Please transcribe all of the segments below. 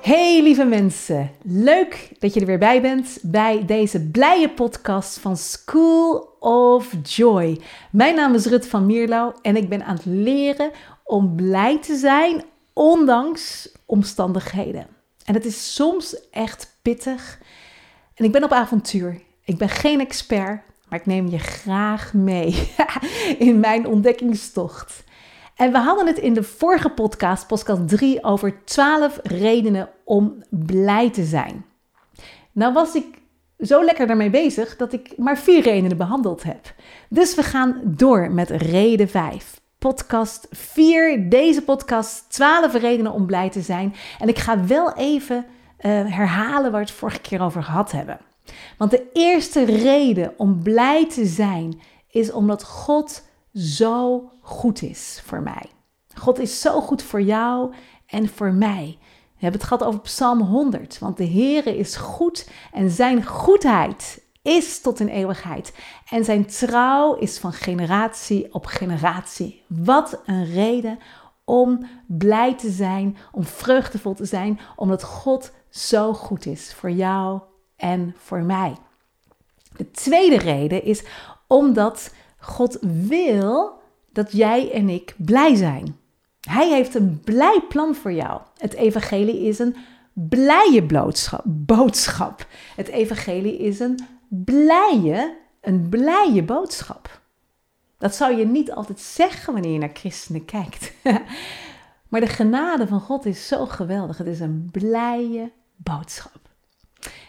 Hey lieve mensen, leuk dat je er weer bij bent bij deze blije podcast van School of Joy. Mijn naam is Rut van Mierlo en ik ben aan het leren om blij te zijn ondanks omstandigheden. En het is soms echt pittig. En ik ben op avontuur. Ik ben geen expert, maar ik neem je graag mee in mijn ontdekkingstocht. En we hadden het in de vorige podcast, podcast 3, over 12 redenen om blij te zijn. Nou was ik zo lekker daarmee bezig dat ik maar vier redenen behandeld heb. Dus we gaan door met reden 5. Podcast 4, deze podcast 12 redenen om blij te zijn. En ik ga wel even uh, herhalen waar we het vorige keer over gehad hebben. Want de eerste reden om blij te zijn is omdat God zo goed is voor mij. God is zo goed voor jou en voor mij. We hebben het gehad over Psalm 100, want de Heere is goed en zijn goedheid is tot in eeuwigheid. En zijn trouw is van generatie op generatie. Wat een reden om blij te zijn, om vreugdevol te zijn, omdat God zo goed is voor jou en voor mij. De tweede reden is omdat God wil dat jij en ik blij zijn. Hij heeft een blij plan voor jou. Het evangelie is een blije boodschap. Het evangelie is een blije, een blije boodschap. Dat zou je niet altijd zeggen wanneer je naar christenen kijkt. maar de genade van God is zo geweldig. Het is een blije boodschap.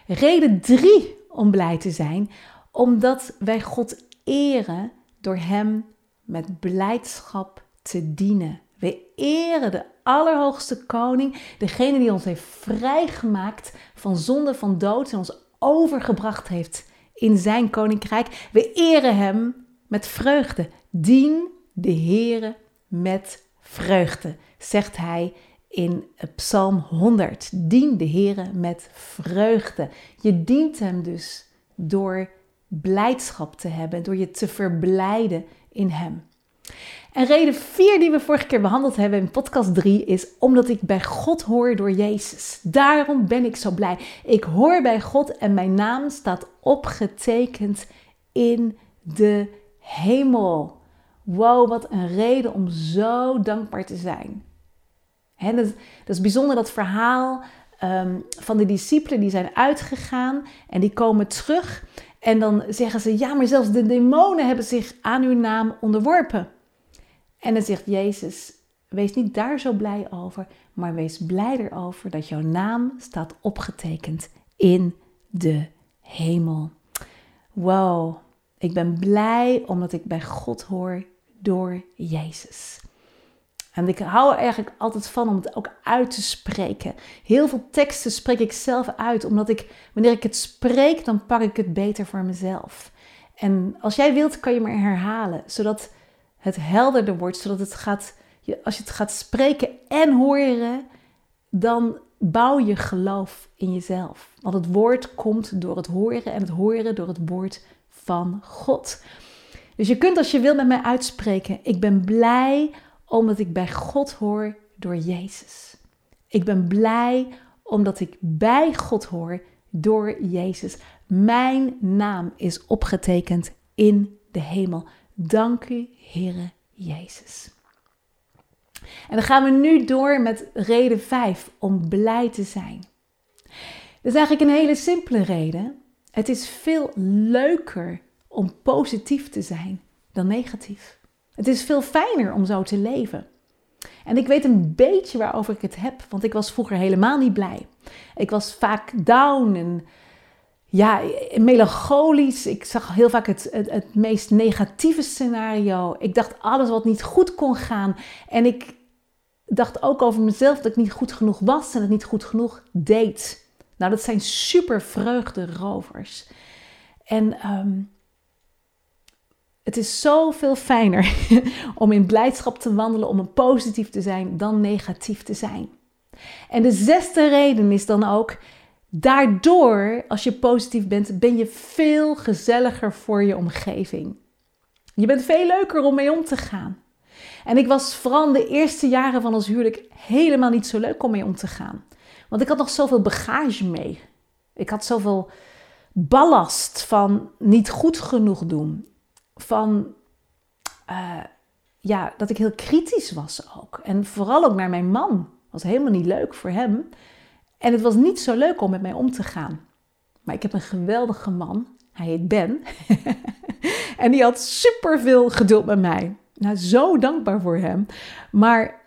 Reden drie om blij te zijn, omdat wij God eren door Hem met blijdschap te dienen. We eren de Allerhoogste Koning, degene die ons heeft vrijgemaakt van zonde, van dood en ons overgebracht heeft in zijn koninkrijk. We eren Hem met vreugde. Dien de Heere met vreugde, zegt Hij in Psalm 100. Dien de Heere met vreugde. Je dient Hem dus door blijdschap te hebben, door je te verblijden in Hem. En reden 4 die we vorige keer behandeld hebben in podcast 3 is omdat ik bij God hoor door Jezus. Daarom ben ik zo blij. Ik hoor bij God en mijn naam staat opgetekend in de hemel. Wow, wat een reden om zo dankbaar te zijn. Dat, dat, is bijzonder dat verhaal um, van de discipelen die zijn uitgegaan en die komen terug. En dan zeggen ze, ja, maar zelfs de demonen hebben zich aan uw naam onderworpen. En dan zegt Jezus, wees niet daar zo blij over, maar wees blij erover dat jouw naam staat opgetekend in de hemel. Wow, ik ben blij omdat ik bij God hoor door Jezus. En ik hou er eigenlijk altijd van om het ook uit te spreken. Heel veel teksten spreek ik zelf uit, omdat ik, wanneer ik het spreek, dan pak ik het beter voor mezelf. En als jij wilt, kan je me herhalen, zodat het helderder wordt, zodat het gaat, als je het gaat spreken en horen, dan bouw je geloof in jezelf. Want het woord komt door het horen en het horen door het woord van God. Dus je kunt als je wil met mij uitspreken, ik ben blij omdat ik bij God hoor door Jezus. Ik ben blij omdat ik bij God hoor door Jezus. Mijn naam is opgetekend in de hemel. Dank u, Heere Jezus. En dan gaan we nu door met reden 5 om blij te zijn. Dat is eigenlijk een hele simpele reden. Het is veel leuker om positief te zijn dan negatief. Het is veel fijner om zo te leven. En ik weet een beetje waarover ik het heb, want ik was vroeger helemaal niet blij. Ik was vaak down en ja, melancholisch. Ik zag heel vaak het, het, meest negatieve scenario. Ik dacht alles wat niet goed kon gaan. En ik dacht ook over mezelf dat ik niet goed genoeg was en het niet goed genoeg deed. Nou, dat zijn super vreugderovers. En ehm, het is zoveel fijner om in blijdschap te wandelen, om een positief te zijn, dan negatief te zijn. En de zesde reden is dan ook, daardoor, als je positief bent, ben je veel gezelliger voor je omgeving. Je bent veel leuker om mee om te gaan. En ik was vooral de eerste jaren van ons huwelijk helemaal niet zo leuk om mee om te gaan. Want ik had nog zoveel bagage mee. Ik had zoveel ballast van niet goed genoeg doen. Van uh, ja, dat ik heel kritisch was ook. En vooral ook naar mijn man. Was helemaal niet leuk voor hem. En het was niet zo leuk om met mij om te gaan. Maar ik heb een geweldige man. Hij heet Ben. en die had super veel geduld met mij. Nou, zo dankbaar voor hem. Maar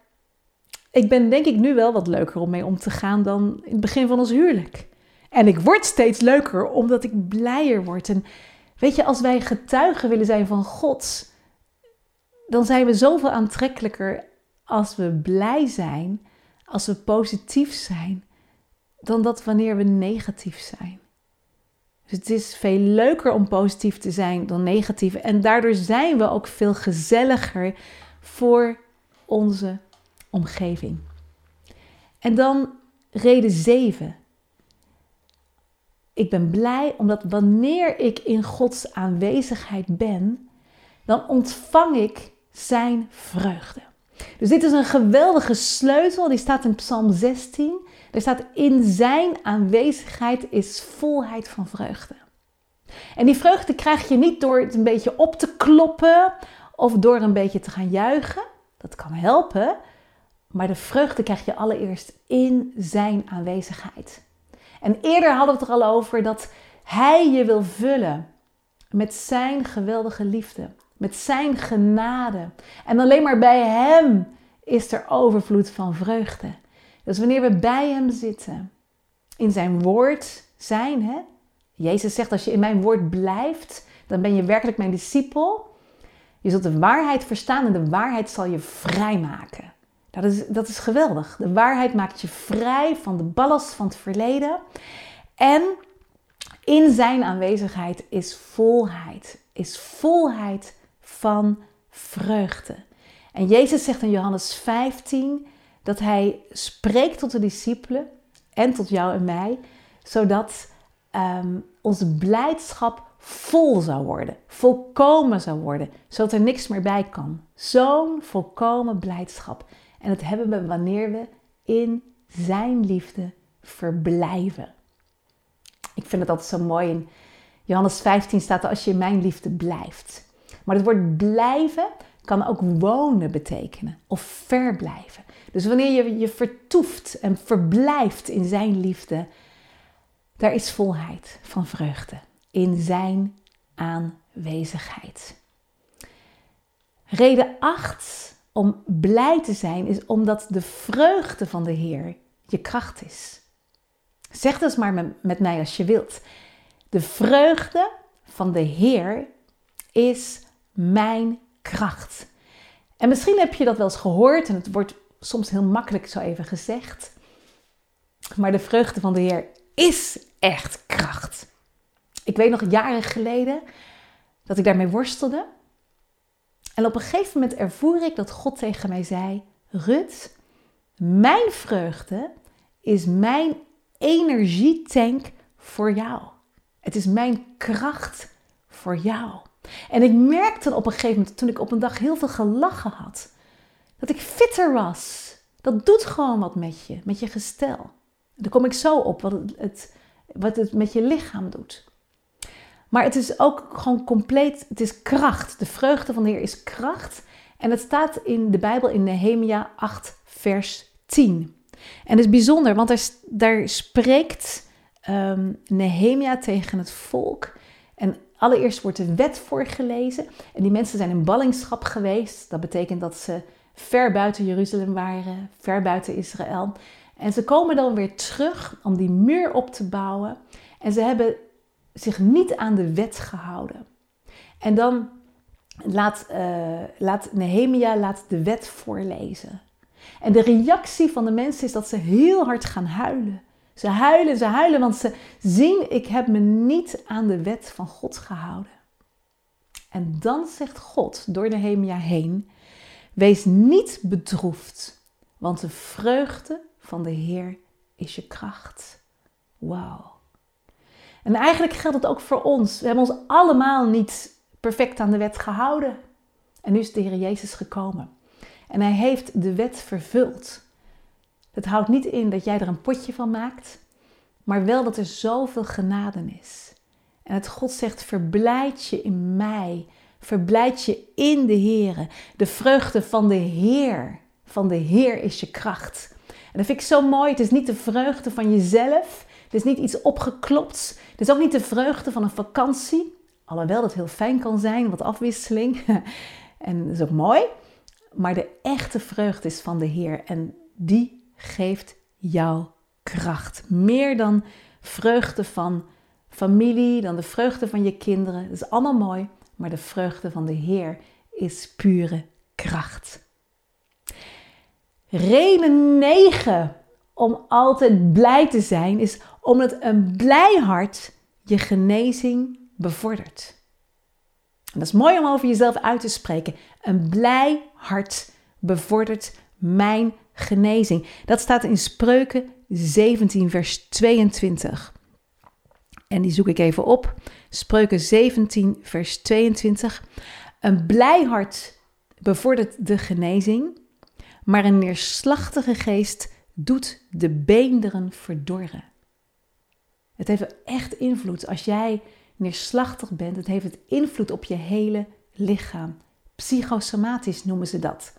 ik ben denk ik nu wel wat leuker om mee om te gaan dan in het begin van ons huwelijk. En ik word steeds leuker omdat ik blijer word. En weet je, als wij getuigen willen zijn van God, dan zijn we zoveel aantrekkelijker als we blij zijn, als we positief zijn, dan dat wanneer we negatief zijn. Dus het is veel leuker om positief te zijn dan negatief. En daardoor zijn we ook veel gezelliger voor onze omgeving. En dan reden 7. Ik ben blij omdat wanneer ik in Gods aanwezigheid ben, dan ontvang ik zijn vreugde. Dus dit is een geweldige sleutel, die staat in Psalm 16. Er staat in zijn aanwezigheid is volheid van vreugde. En die vreugde krijg je niet door het een beetje op te kloppen of door een beetje te gaan juichen. Dat kan helpen, maar de vreugde krijg je allereerst in zijn aanwezigheid. En eerder hadden we het er al over dat hij je wil vullen met zijn geweldige liefde, met zijn genade. En alleen maar bij hem is er overvloed van vreugde. Dus wanneer we bij hem zitten, in zijn woord zijn, hè? Jezus zegt als je in mijn woord blijft, dan ben je werkelijk mijn discipel. Je zult de waarheid verstaan en de waarheid zal je vrijmaken. Dat is, dat is geweldig. De waarheid maakt je vrij van de ballast van het verleden. En in zijn aanwezigheid is volheid. Is volheid van vreugde. En Jezus zegt in Johannes 15 dat hij spreekt tot de discipelen en tot jou en mij, zodat um, onze blijdschap vol zou worden, volkomen zou worden, zodat er niks meer bij kan. Zo'n volkomen blijdschap. En dat hebben we wanneer we in Zijn liefde verblijven. Ik vind het altijd zo mooi. In Johannes 15 staat er als je in mijn liefde blijft. Maar het woord blijven kan ook wonen betekenen of verblijven. Dus wanneer je je vertoeft en verblijft in zijn liefde, daar is volheid van vreugde in zijn aanwezigheid. Reden 8 om blij te zijn is omdat de vreugde van de Heer je kracht is. Zeg dat maar met mij als je wilt. De vreugde van de Heer is mijn kracht. En misschien heb je dat wel eens gehoord en het wordt soms heel makkelijk zo even gezegd. Maar de vreugde van de Heer is echt kracht. Ik weet nog jaren geleden dat ik daarmee worstelde. En op een gegeven moment ervoer ik dat God tegen mij zei: Rut, mijn vreugde is mijn energietank voor jou. Het is mijn kracht voor jou. En ik merkte op een gegeven moment, toen ik op een dag heel veel gelachen had, dat ik fitter was. Dat doet gewoon wat met je, met je gestel. Daar kom ik zo op, wat het, wat het met je lichaam doet. Maar het is ook gewoon compleet, het is kracht. De vreugde van de Heer is kracht. En het staat in de Bijbel in Nehemia 8, vers 10. En het is bijzonder, want daar, daar spreekt um, Nehemia tegen het volk. En allereerst wordt de wet voorgelezen. En die mensen zijn in ballingschap geweest. Dat betekent dat ze ver buiten Jeruzalem waren, ver buiten Israël. En ze komen dan weer terug om die muur op te bouwen. En ze hebben zich niet aan de wet gehouden. En dan laat, uh, laat Nehemia laat de wet voorlezen. En de reactie van de mensen is dat ze heel hard gaan huilen. Ze huilen, ze huilen, want ze zien, ik heb me niet aan de wet van God gehouden. En dan zegt God door de Hemia heen, wees niet bedroefd, want de vreugde van de Heer is je kracht. Wauw. En eigenlijk geldt het ook voor ons. We hebben ons allemaal niet perfect aan de wet gehouden. En nu is de Heer Jezus gekomen. En hij heeft de wet vervuld. Het houdt niet in dat jij er een potje van maakt, maar wel dat er zoveel genade is. En het God zegt: verblijd je in mij, verblijd je in de Heer. De vreugde van de Heer, van de Heer is je kracht. En dat vind ik zo mooi. Het is niet de vreugde van jezelf. Het is niet iets opgeklopt. Het is ook niet de vreugde van een vakantie. Alhoewel dat heel fijn kan zijn, wat afwisseling. en dat is ook mooi. Maar de echte vreugde is van de Heer. En die geeft jou kracht. Meer dan vreugde van familie, dan de vreugde van je kinderen. Dat is allemaal mooi. Maar de vreugde van de Heer is pure kracht. Reden 9 om altijd blij te zijn is omdat een blij hart je genezing bevordert. En dat is mooi om over jezelf uit te spreken. Een blij hart bevordert mijn genezing. Dat staat in Spreuken 17, vers 22. En die zoek ik even op. Spreuken 17, vers 22. Een blij hart bevordert de genezing, maar een neerslachtige geest doet de beenderen verdorren. Het heeft echt invloed als jij neerslachtig bent. Het heeft het invloed op je hele lichaam. Psychosomatisch noemen ze dat.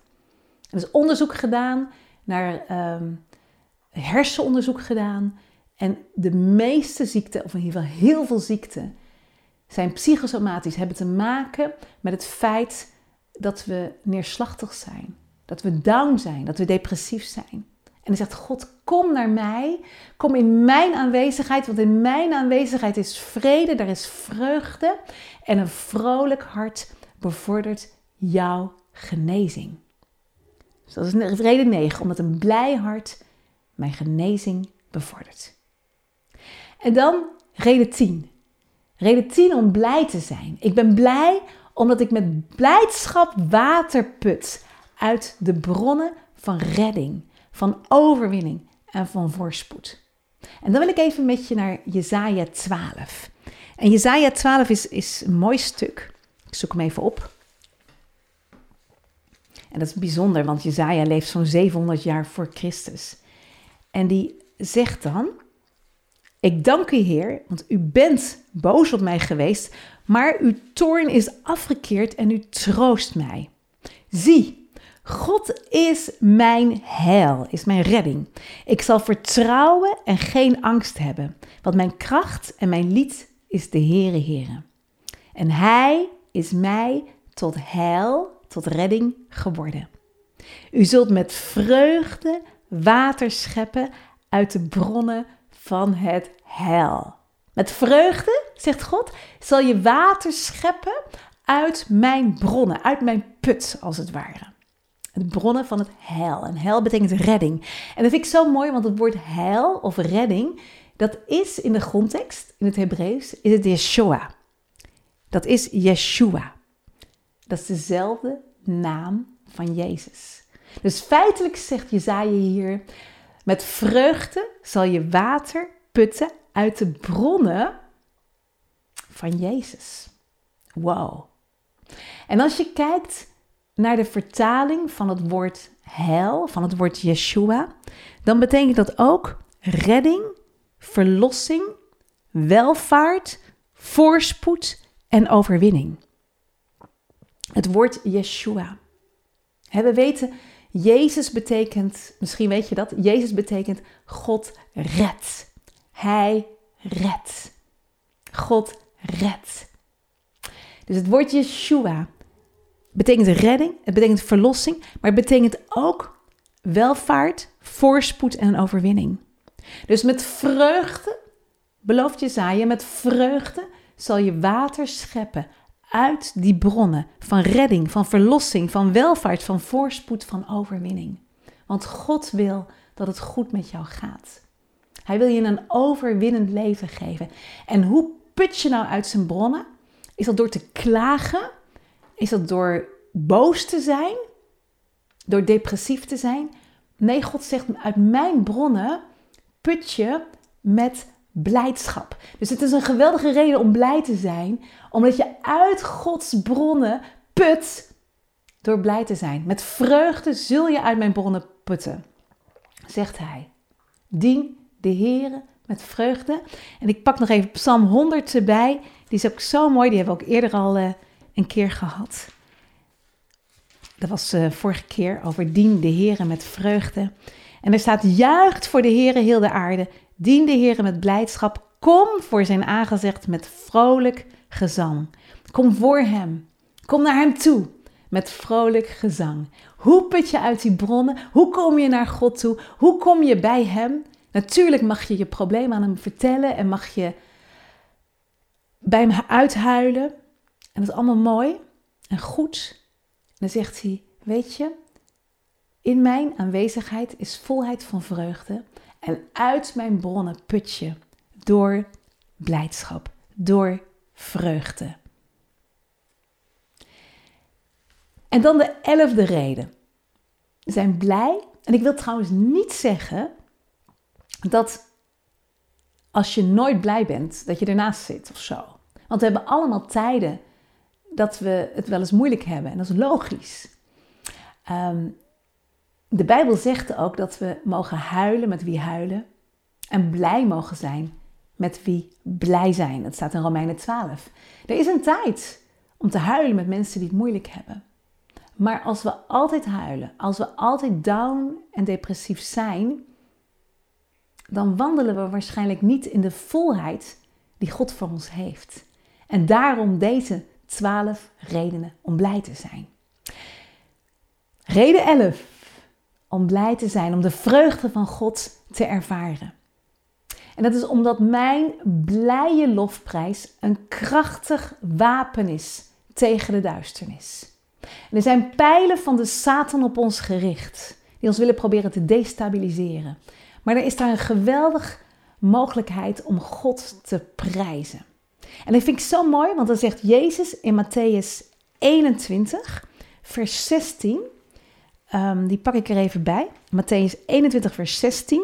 Er is onderzoek gedaan naar um, hersenonderzoek gedaan. En de meeste ziekten, of in ieder geval heel veel ziekten, zijn psychosomatisch, hebben te maken met het feit dat we neerslachtig zijn. Dat we down zijn, dat we depressief zijn. En dan zegt God, kom naar mij, kom in mijn aanwezigheid, want in mijn aanwezigheid is vrede, daar is vreugde en een vrolijk hart bevordert jouw genezing. Dus dat is reden 9, omdat een blij hart mijn genezing bevordert. En dan reden 10. Reden 10 om blij te zijn. Ik ben blij omdat ik met blijdschap water put uit de bronnen van redding van overwinning en van voorspoed. En dan wil ik even met je naar Jezaja 12. En Jezaja 12 is, is een mooi stuk. Ik zoek hem even op. En dat is bijzonder, want Jezaja leeft zo'n 700 jaar voor Christus. En die zegt dan... Ik dank u, Heer, want u bent boos op mij geweest, maar uw toorn is afgekeerd en u troost mij. Zie, God is mijn heil, is mijn redding. Ik zal vertrouwen en geen angst hebben, want mijn kracht en mijn lied is de Heere Heere. En Hij is mij tot heil, tot redding geworden. U zult met vreugde water scheppen uit de bronnen van het heil. Met vreugde, zegt God, zal je water scheppen uit mijn bronnen, uit mijn put als het ware. De bronnen van het heil. En heil betekent redding. En dat vind ik zo mooi, want het woord heil of redding, dat is in de grondtekst, in het Hebreeuws, is het Yeshua. Dat is Yeshua. Dat is dezelfde naam van Jezus. Dus feitelijk zegt Jezaja hier, met vreugde zal je water putten uit de bronnen van Jezus. Wow. En als je kijkt naar de vertaling van het woord heil, van het woord Yeshua, dan betekent dat ook redding, verlossing, welvaart, voorspoed en overwinning. Het woord Yeshua. We weten, Jezus betekent, misschien weet je dat, Jezus betekent God redt. Hij redt. God redt. Dus het woord Yeshua betekent redding, het betekent verlossing, maar het betekent ook welvaart, voorspoed en overwinning. Dus met vreugde, belooft Jezaja, met vreugde zal je water scheppen uit die bronnen van redding, van verlossing, van welvaart, van voorspoed, van overwinning. Want God wil dat het goed met jou gaat. Hij wil je een overwinnend leven geven. En hoe put je nou uit zijn bronnen? Is dat door te klagen? Is dat door boos te zijn? Door depressief te zijn? Nee, God zegt uit mijn bronnen put je met blijdschap. Dus het is een geweldige reden om blij te zijn, omdat je uit Gods bronnen put door blij te zijn. Met vreugde zul je uit mijn bronnen putten, zegt hij. Dien de Heere met vreugde. En ik pak nog even Psalm 100 erbij. Die is ook zo mooi, die hebben we ook eerder al uh, een keer gehad. Dat was uh, vorige keer over dien de Heere met vreugde. En er staat, juicht voor de Heere heel de aarde. Dien de Heere met blijdschap. Kom voor zijn aangezicht met vrolijk gezang. Kom voor hem. Kom naar hem toe met vrolijk gezang. Hoe put je uit die bronnen? Hoe kom je naar God toe? Hoe kom je bij hem? Natuurlijk mag je je probleem aan hem vertellen en mag je bij hem uithuilen. En dat is allemaal mooi en goed. En dan zegt hij: Weet je, in mijn aanwezigheid is volheid van vreugde. En uit mijn bronnen put je door blijdschap, door vreugde. En dan de elfde reden. We zijn blij. En ik wil trouwens niet zeggen dat als je nooit blij bent, dat je ernaast zit of zo. Want we hebben allemaal tijden dat we het wel eens moeilijk hebben. En dat is logisch. Ehm, de Bijbel zegt ook dat we mogen huilen met wie huilen. En blij mogen zijn met wie blij zijn. Dat staat in Romeinen 12. Er is een tijd om te huilen met mensen die het moeilijk hebben. Maar als we altijd huilen, als we altijd down en depressief zijn, dan wandelen we waarschijnlijk niet in de volheid die God voor ons heeft. En daarom deze twaalf redenen om blij te zijn. Reden 11. Om blij te zijn, om de vreugde van God te ervaren. En dat is omdat mijn blije lofprijs een krachtig wapen is tegen de duisternis. Er zijn pijlen van de Satan op ons gericht, die ons willen proberen te destabiliseren. Maar er is daar een geweldige mogelijkheid om God te prijzen. En dat vind ik zo mooi, want dan zegt Jezus in Matthäus 21, vers 16. Um, die pak ik er even bij. Matthäus 21, vers 16.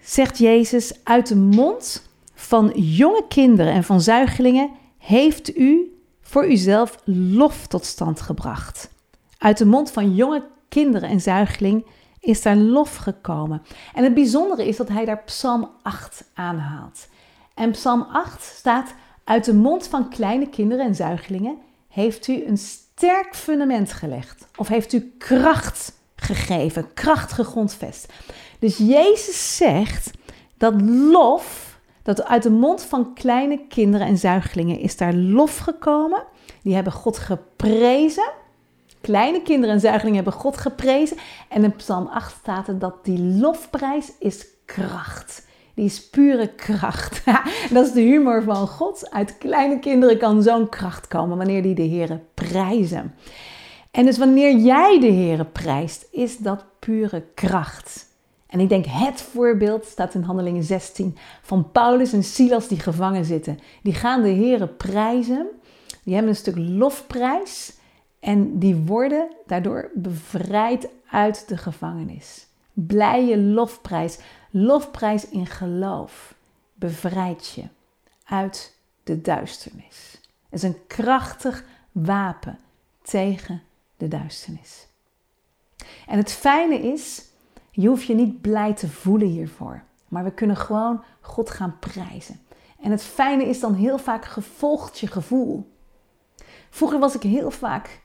Zegt Jezus: Uit de mond van jonge kinderen en van zuigelingen heeft u voor uzelf lof tot stand gebracht. Uit de mond van jonge kinderen en zuigeling is daar lof gekomen. En het bijzondere is dat hij daar Psalm 8 aanhaalt. En Psalm 8 staat: Uit de mond van kleine kinderen en zuigelingen heeft u een sterk fundament gelegd. Of heeft u kracht gegeven, kracht gegrondvest. Dus Jezus zegt dat lof dat uit de mond van kleine kinderen en zuigelingen is daar lof gekomen. Die hebben God geprezen. Kleine kinderen en zuigelingen hebben God geprezen. En in Psalm 8 staat er dat die lofprijs is kracht. Die is pure kracht. dat is de humor van God. Uit kleine kinderen kan zo'n kracht komen wanneer die de Heeren prijzen. En dus wanneer jij de Heeren prijst, is dat pure kracht. En ik denk het voorbeeld staat in Handelingen 16 van Paulus en Silas die gevangen zitten. Die gaan de Heren prijzen. Die hebben een stuk lofprijs. En die worden daardoor bevrijd uit de gevangenis. Blije lofprijs. Lofprijs in geloof. Bevrijdt je uit de duisternis. Het is een krachtig wapen tegen de duisternis. En het fijne is je hoeft je niet blij te voelen hiervoor. Maar we kunnen gewoon God gaan prijzen. En het fijne is dan heel vaak gevolgd je gevoel. Vroeger was ik heel vaak,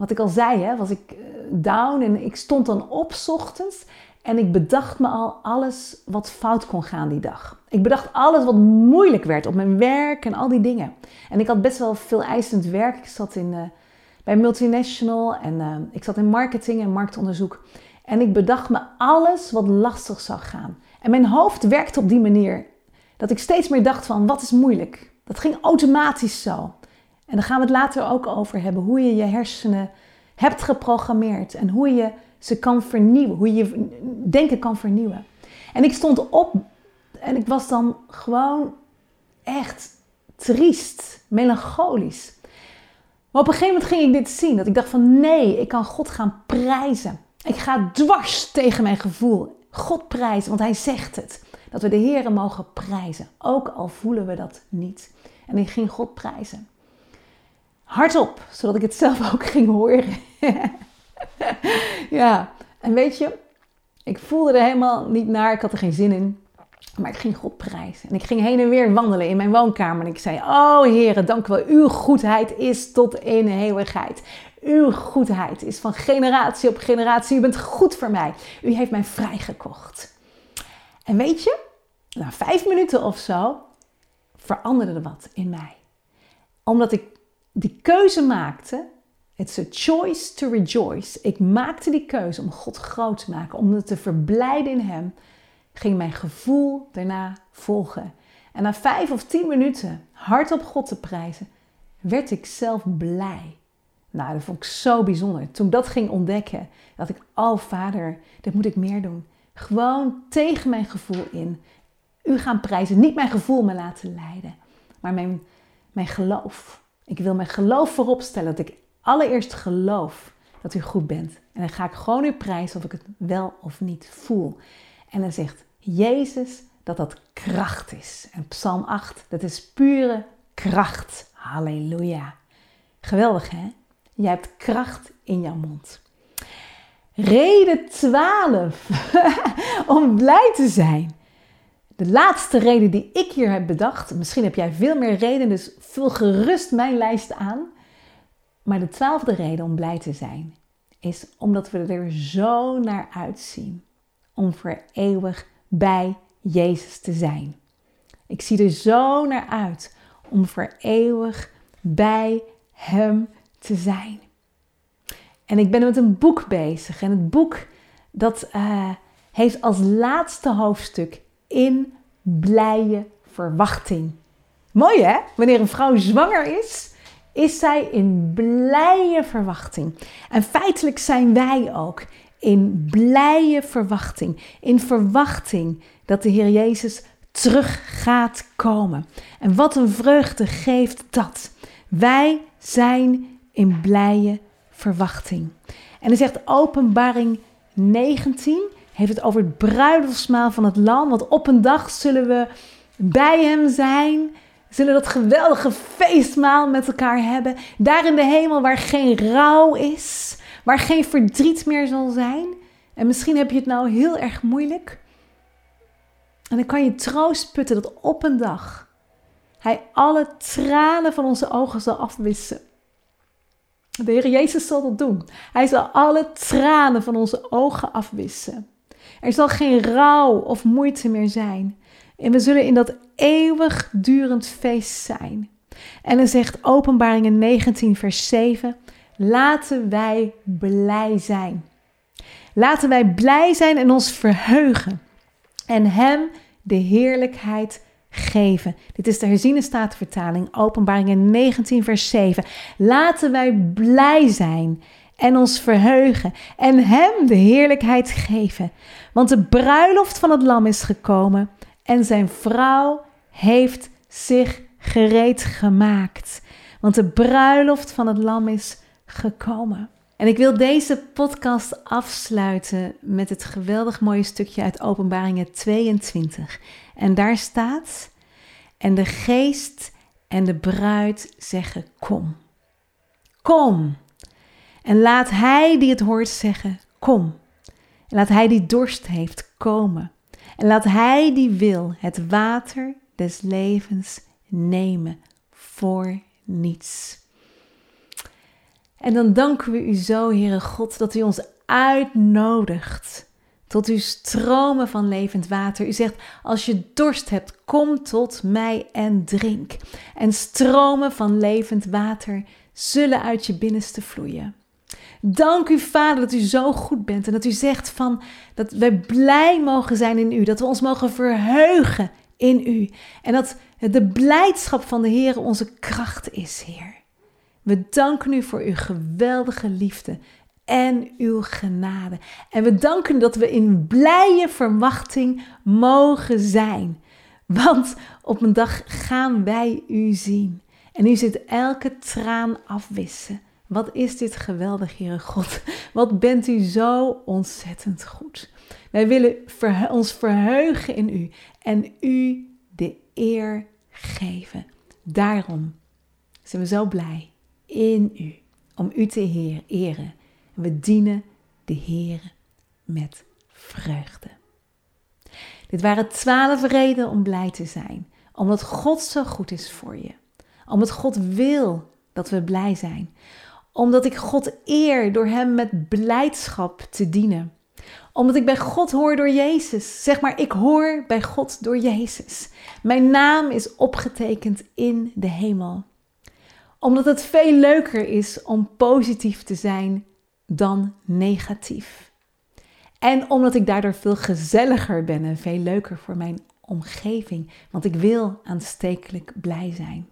wat ik al zei, hè, was ik eh, down en ik stond dan op ochtends en ik bedacht me al alles wat fout kon gaan die dag. Ik bedacht alles wat moeilijk werd op mijn werk en al die dingen. En ik had best wel veel eisend werk. Ik zat in, uh, bij multinational en uh, ik zat in marketing en marktonderzoek. En ik bedacht me alles wat lastig zou gaan. En mijn hoofd werkte op die manier dat ik steeds meer dacht van wat is moeilijk. Dat ging automatisch zo. En daar gaan we het later ook over hebben. Hoe je je hersenen hebt geprogrammeerd en hoe je ze kan vernieuwen. Hoe je denken kan vernieuwen. En ik stond op en ik was dan gewoon echt triest, melancholisch. Maar op een gegeven moment ging ik dit zien. Dat ik dacht van nee, ik kan God gaan prijzen. Ik ga dwars tegen mijn gevoel. God prijzen, want hij zegt het. Dat we de Heeren mogen prijzen. Ook al voelen we dat niet. En ik ging God prijzen. Hardop, zodat ik het zelf ook ging horen. ja, en weet je, ik voelde er helemaal niet naar. Ik had er geen zin in. Maar ik ging God prijzen. En ik ging heen en weer wandelen in mijn woonkamer. En ik zei: Oh Heere, dank u wel. Uw goedheid is tot in eeuwigheid. Uw goedheid is van generatie op generatie. U bent goed voor mij. U heeft mij vrijgekocht. En weet je, na vijf minuten of zo veranderde er wat in mij. Omdat ik die keuze maakte. It's a choice to rejoice. Ik maakte die keuze om God groot te maken, om me te verblijden in Hem ging mijn gevoel daarna volgen. En na vijf of tien minuten hardop God te prijzen, werd ik zelf blij. Nou, dat vond ik zo bijzonder. Toen ik dat ging ontdekken, dacht ik, oh vader, dit moet ik meer doen. Gewoon tegen mijn gevoel in. U gaan prijzen, niet mijn gevoel me laten leiden, maar mijn, mijn geloof. Ik wil mijn geloof voorop stellen, dat ik allereerst geloof dat u goed bent. En dan ga ik gewoon u prijzen of ik het wel of niet voel. En dan zegt Jezus dat dat kracht is. En Psalm 8, dat is pure kracht. Halleluja. Geweldig hè? Jij hebt kracht in jouw mond. Reden 12 om blij te zijn. De laatste reden die ik hier heb bedacht, misschien heb jij veel meer redenen, dus vul gerust mijn lijst aan. Maar de twaalfde reden om blij te zijn is omdat we er zo naar uitzien om voor eeuwig bij Jezus te zijn. Ik zie er zo naar uit om voor eeuwig bij Hem te zijn. En ik ben met een boek bezig. En het boek dat uh, heeft als laatste hoofdstuk in blije verwachting. Mooi hè? Wanneer een vrouw zwanger is, is zij in blije verwachting. En feitelijk zijn wij ook in blije verwachting. In verwachting dat de Heer Jezus terug gaat komen. En wat een vreugde geeft dat. Wij zijn in blije verwachting. En hij zegt openbaring 19 heeft het over het bruiloftsmaal van het lam. Want op een dag zullen we bij hem zijn. Zullen dat geweldige feestmaal met elkaar hebben. Daar in de hemel waar geen rouw is waar geen verdriet meer zal zijn. En misschien heb je het nou heel erg moeilijk. En dan kan je troost putten dat op een dag Hij alle tranen van onze ogen zal afwissen. De Heer Jezus zal dat doen. Hij zal alle tranen van onze ogen afwissen. Er zal geen rouw of moeite meer zijn. En we zullen in dat eeuwigdurend feest zijn. En dan zegt Openbaringen 19, vers 7: Laten wij blij zijn. Laten wij blij zijn en ons verheugen. En Hem de heerlijkheid geven. Dit is de herziene statenvertaling, openbaringen 19 vers 7. Laten wij blij zijn en ons verheugen en Hem de heerlijkheid geven. Want de bruiloft van het lam is gekomen en zijn vrouw heeft zich gereed gemaakt. Want de bruiloft van het lam is gekomen. En ik wil deze podcast afsluiten met het geweldig mooie stukje uit Openbaringen 22. En daar staat: En de geest en de bruid zeggen: Kom. Kom. En laat hij die het hoort zeggen: Kom. En laat hij die dorst heeft komen. En laat hij die wil het water des levens nemen voor niets. En dan danken we u zo, Heere God, dat u ons uitnodigt tot uw stromen van levend water. U zegt, als je dorst hebt, kom tot mij en drink. En stromen van levend water zullen uit je binnenste vloeien. Dank u, Vader, dat u zo goed bent en dat u zegt van dat wij blij mogen zijn in u, dat we ons mogen verheugen in u en dat de blijdschap van de Heer onze kracht is, Heer. We danken u voor uw geweldige liefde en uw genade. En we danken dat we in blije verwachting mogen zijn. Want op een dag gaan wij u zien. En u zit elke traan afwissen. Wat is dit geweldig, Heere God. Wat bent u zo ontzettend goed. Wij willen ons verheugen in u en u de eer geven. Daarom zijn we zo blij in u, om u te heer, eren. we dienen de Heer met vreugde. Dit waren twaalf redenen om blij te zijn. Omdat God zo goed is voor je. Omdat God wil dat we blij zijn. Omdat ik God eer door Hem met blijdschap te dienen. Omdat ik bij God hoor door Jezus. Zeg maar, ik hoor bij God door Jezus. Mijn naam is opgetekend in de hemel. Omdat het veel leuker is om positief te zijn dan negatief. En omdat ik daardoor veel gezelliger ben en veel leuker voor mijn omgeving, want ik wil aanstekelijk blij zijn.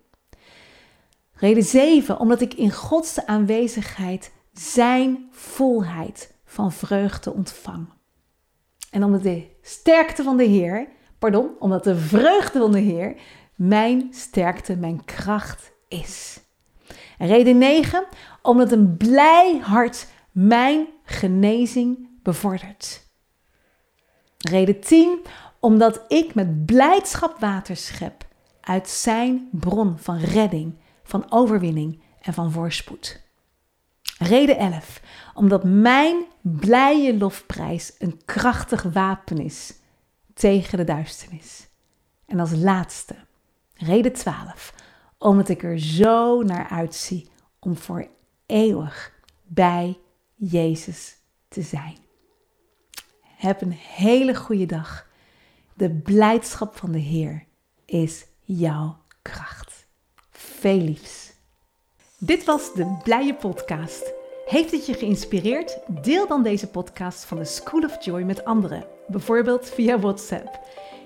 Reden 7, omdat ik in Gods aanwezigheid zijn volheid van vreugde ontvang. En omdat de sterkte van de Heer, pardon, omdat de vreugde van de Heer mijn sterkte, mijn kracht is. En reden 9, omdat een blij hart mijn genezing bevordert. Reden 10, omdat ik met blijdschap water schep uit zijn bron van redding, van overwinning en van voorspoed. Reden 11, omdat mijn blije lofprijs een krachtig wapen is tegen de duisternis. En als laatste, reden 12, omdat ik er zo naar uitzie om voor eeuwig bij Jezus te zijn. Heb een hele goede dag. De blijdschap van de Heer is jouw kracht. Veel liefs. Dit was de Blije Podcast. Heeft het je geïnspireerd? Deel dan deze podcast van de School of Joy met anderen, bijvoorbeeld via WhatsApp.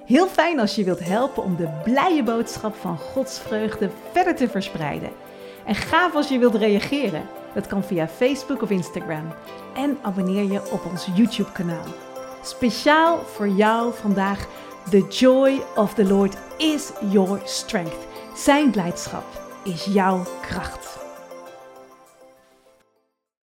Heel fijn als je wilt helpen om de blije boodschap van Gods vreugde verder te verspreiden. En gaaf als je wilt reageren. Dat kan via Facebook of Instagram. En abonneer je op ons YouTube-kanaal. Speciaal voor jou vandaag. The joy of the Lord is your strength. Zijn blijdschap is jouw kracht.